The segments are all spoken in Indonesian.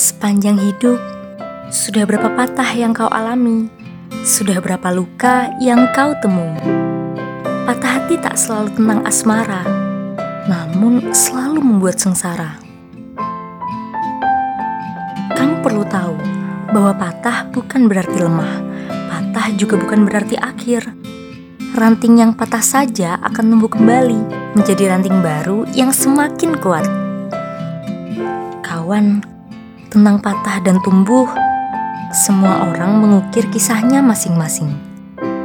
Sepanjang hidup, sudah berapa patah yang kau alami? Sudah berapa luka yang kau temui? Patah hati tak selalu tentang asmara, namun selalu membuat sengsara. Kamu perlu tahu bahwa patah bukan berarti lemah, patah juga bukan berarti akhir. Ranting yang patah saja akan tumbuh kembali menjadi ranting baru yang semakin kuat. Kawan, tentang patah dan tumbuh, semua orang mengukir kisahnya masing-masing.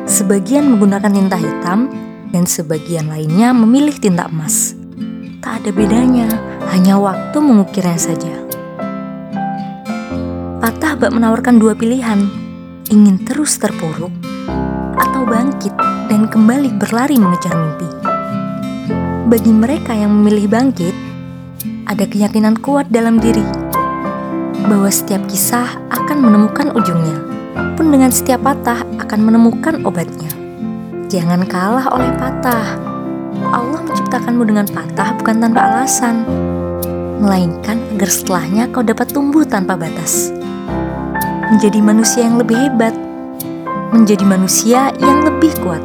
Sebagian menggunakan tinta hitam, dan sebagian lainnya memilih tinta emas. Tak ada bedanya, hanya waktu mengukirnya saja. Patah bak menawarkan dua pilihan, ingin terus terpuruk, atau bangkit dan kembali berlari mengejar mimpi. Bagi mereka yang memilih bangkit, ada keyakinan kuat dalam diri bahwa setiap kisah akan menemukan ujungnya, pun dengan setiap patah akan menemukan obatnya. Jangan kalah oleh patah. Allah menciptakanmu dengan patah bukan tanpa alasan, melainkan agar setelahnya kau dapat tumbuh tanpa batas. Menjadi manusia yang lebih hebat, menjadi manusia yang lebih kuat.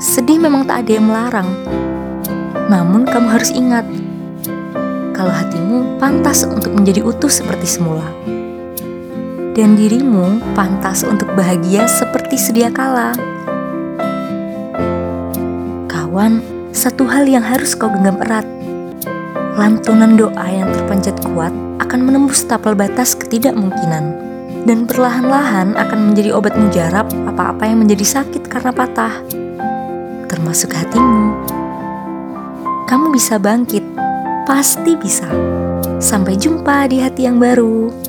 Sedih memang tak ada yang melarang, namun kamu harus ingat kalau hatimu pantas untuk menjadi utuh seperti semula. Dan dirimu pantas untuk bahagia seperti sedia kala. Kawan, satu hal yang harus kau genggam erat. Lantunan doa yang terpanjat kuat akan menembus tapal batas ketidakmungkinan dan perlahan-lahan akan menjadi obat mujarab apa-apa yang menjadi sakit karena patah, termasuk hatimu. Kamu bisa bangkit Pasti bisa. Sampai jumpa di hati yang baru.